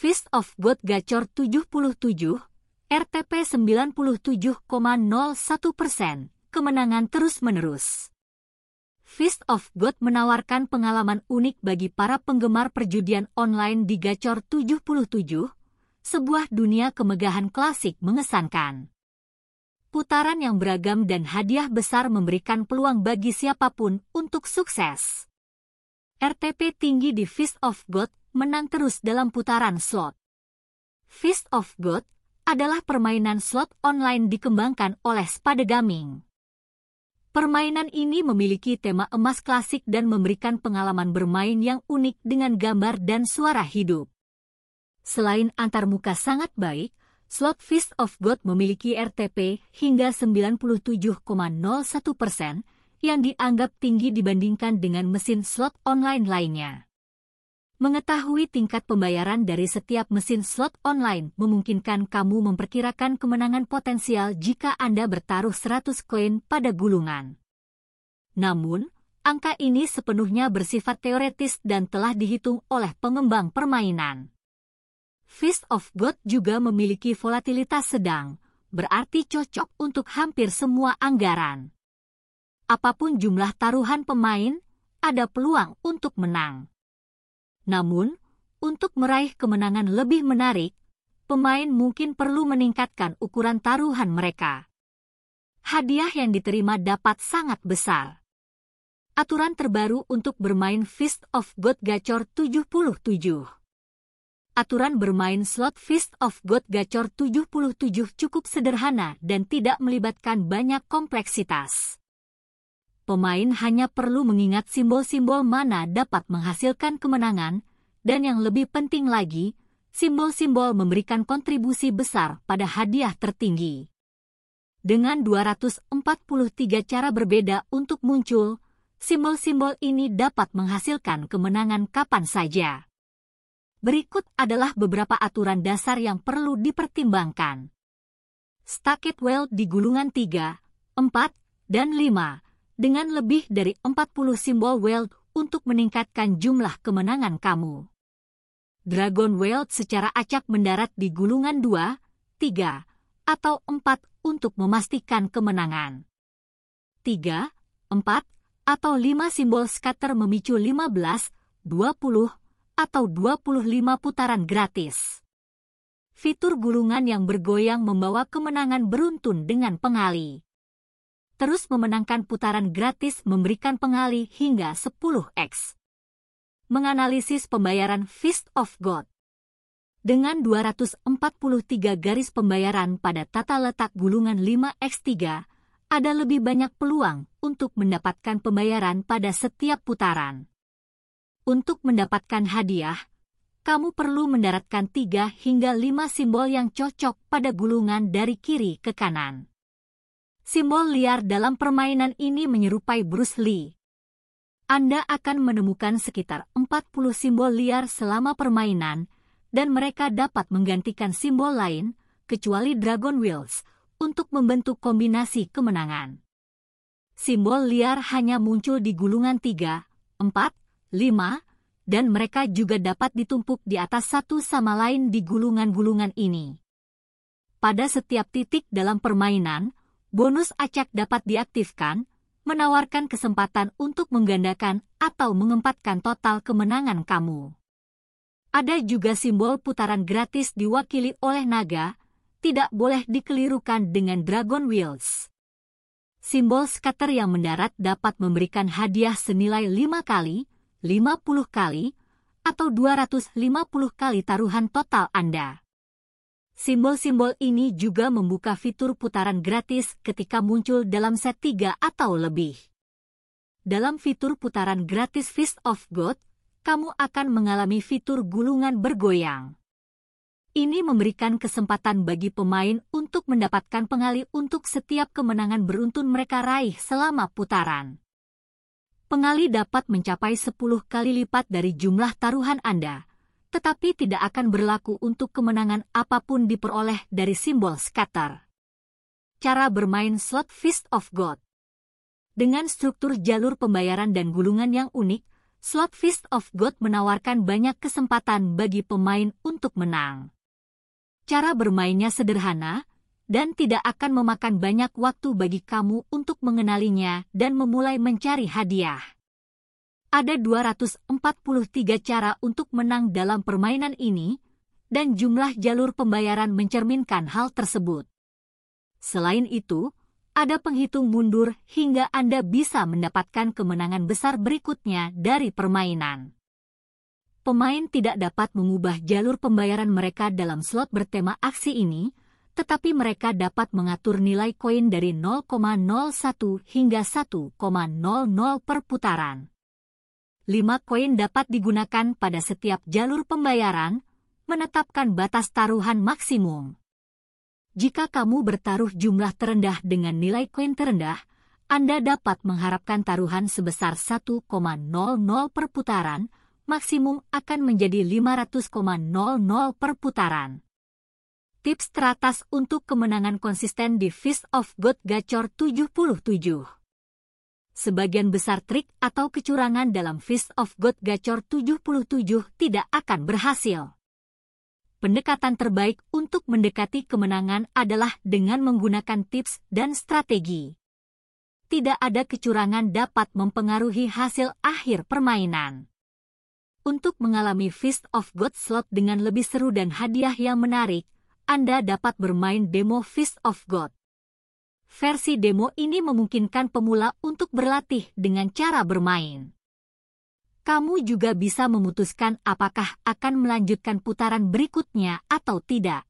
Fist of God Gacor 77, RTP 97,01 persen, kemenangan terus-menerus. Fist of God menawarkan pengalaman unik bagi para penggemar perjudian online di Gacor 77, sebuah dunia kemegahan klasik mengesankan. Putaran yang beragam dan hadiah besar memberikan peluang bagi siapa pun untuk sukses. RTP tinggi di Fist of God menang terus dalam putaran slot. Fist of God adalah permainan slot online dikembangkan oleh Spade Gaming. Permainan ini memiliki tema emas klasik dan memberikan pengalaman bermain yang unik dengan gambar dan suara hidup. Selain antarmuka sangat baik, Slot Fist of God memiliki RTP hingga 97,01 persen yang dianggap tinggi dibandingkan dengan mesin slot online lainnya. Mengetahui tingkat pembayaran dari setiap mesin slot online memungkinkan kamu memperkirakan kemenangan potensial jika Anda bertaruh 100 koin pada gulungan. Namun, angka ini sepenuhnya bersifat teoretis dan telah dihitung oleh pengembang permainan. Fist of God juga memiliki volatilitas sedang, berarti cocok untuk hampir semua anggaran. Apa pun jumlah taruhan pemain, ada peluang untuk menang. Namun, untuk meraih kemenangan lebih menarik, pemain mungkin perlu meningkatkan ukuran taruhan mereka. Hadiah yang diterima dapat sangat besar. Aturan terbaru untuk bermain Fist of God Gacor 77 aturan bermain slot Fist of God Gacor 77 cukup sederhana dan tidak melibatkan banyak kompleksitas. Pemain hanya perlu mengingat simbol-simbol mana dapat menghasilkan kemenangan, dan yang lebih penting lagi, simbol-simbol memberikan kontribusi besar pada hadiah tertinggi. Dengan 243 cara berbeda untuk muncul, simbol-simbol ini dapat menghasilkan kemenangan kapan saja. Berikut adalah beberapa aturan dasar yang perlu dipertimbangkan. Stacket Well di gulungan 3, 4, dan 5, dengan lebih dari 40 simbol Well untuk meningkatkan jumlah kemenangan kamu. Dragon Well secara acak mendarat di gulungan 2, 3, atau 4 untuk memastikan kemenangan. 3, 4, atau 5 simbol scatter memicu 15, 20, atau 25 putaran gratis. Fitur gulungan yang bergoyang membawa kemenangan beruntun dengan pengali. Terus memenangkan putaran gratis memberikan pengali hingga 10x. Menganalisis pembayaran Fist of God. Dengan 243 garis pembayaran pada tata letak gulungan 5x3, ada lebih banyak peluang untuk mendapatkan pembayaran pada setiap putaran. Untuk mendapatkan hadiah, kamu perlu mendaratkan tiga hingga lima simbol yang cocok pada gulungan dari kiri ke kanan. Simbol liar dalam permainan ini menyerupai Bruce Lee. Anda akan menemukan sekitar 40 simbol liar selama permainan, dan mereka dapat menggantikan simbol lain, kecuali Dragon Wheels, untuk membentuk kombinasi kemenangan. Simbol liar hanya muncul di gulungan 3, 4, 5, dan mereka juga dapat ditumpuk di atas satu sama lain di gulungan-gulungan ini. Pada setiap titik dalam permainan, bonus acak dapat diaktifkan, menawarkan kesempatan untuk menggandakan atau mengempatkan total kemenangan kamu. Ada juga simbol putaran gratis diwakili oleh naga, tidak boleh dikelirukan dengan Dragon Wheels. Simbol scatter yang mendarat dapat memberikan hadiah senilai 5 kali, 50 kali, atau 250 kali taruhan total Anda. Simbol-simbol ini juga membuka fitur putaran gratis ketika muncul dalam set 3 atau lebih. Dalam fitur putaran gratis Fist of God, kamu akan mengalami fitur gulungan bergoyang. Ini memberikan kesempatan bagi pemain untuk mendapatkan pengali untuk setiap kemenangan beruntun mereka raih selama putaran pengali dapat mencapai 10 kali lipat dari jumlah taruhan Anda, tetapi tidak akan berlaku untuk kemenangan apa pun diperoleh dari simbol scatter. Cara bermain slot Fist of God Dengan struktur jalur pembayaran dan gulungan yang unik, slot Fist of God menawarkan banyak kesempatan bagi pemain untuk menang. Cara bermainnya sederhana, dan tidak akan memakan banyak waktu bagi kamu untuk mengenalinya dan memulai mencari hadiah. Ada 243 cara untuk menang dalam permainan ini, dan jumlah jalur pembayaran mencerminkan hal tersebut. Selain itu, ada penghitung mundur hingga Anda bisa mendapatkan kemenangan besar berikutnya dari permainan. Pemain tidak dapat mengubah jalur pembayaran mereka dalam slot bertema aksi ini, tetapi mereka dapat mengatur nilai koin dari 0,01 hingga 1,00 per putaran. 5 koin dapat digunakan pada setiap jalur pembayaran, menetapkan batas taruhan maksimum. Jika kamu bertaruh jumlah terendah dengan nilai koin terendah, Anda dapat mengharapkan taruhan sebesar 1,00 per putaran, maksimum akan menjadi 500,00 per putaran. Tips teratas untuk kemenangan konsisten di Fist of God Gacor 77 sebagian besar trik atau kecurangan dalam Fist of God Gacor 77 tidak akan berhasil. Pendekatan terbaik untuk mendekati kemenangan adalah dengan menggunakan tips dan strategi. Tidak ada kecurangan dapat mempengaruhi hasil akhir permainan. Untuk mengalami Fist of God slot dengan lebih seru dan hadiah yang menarik, Anda dapat bermain demo Fist of God. Versi demo ini memungkinkan pemula untuk berlatih dengan cara bermain. Kamu juga bisa memutuskan apakah akan melanjutkan putaran berikutnya atau tidak.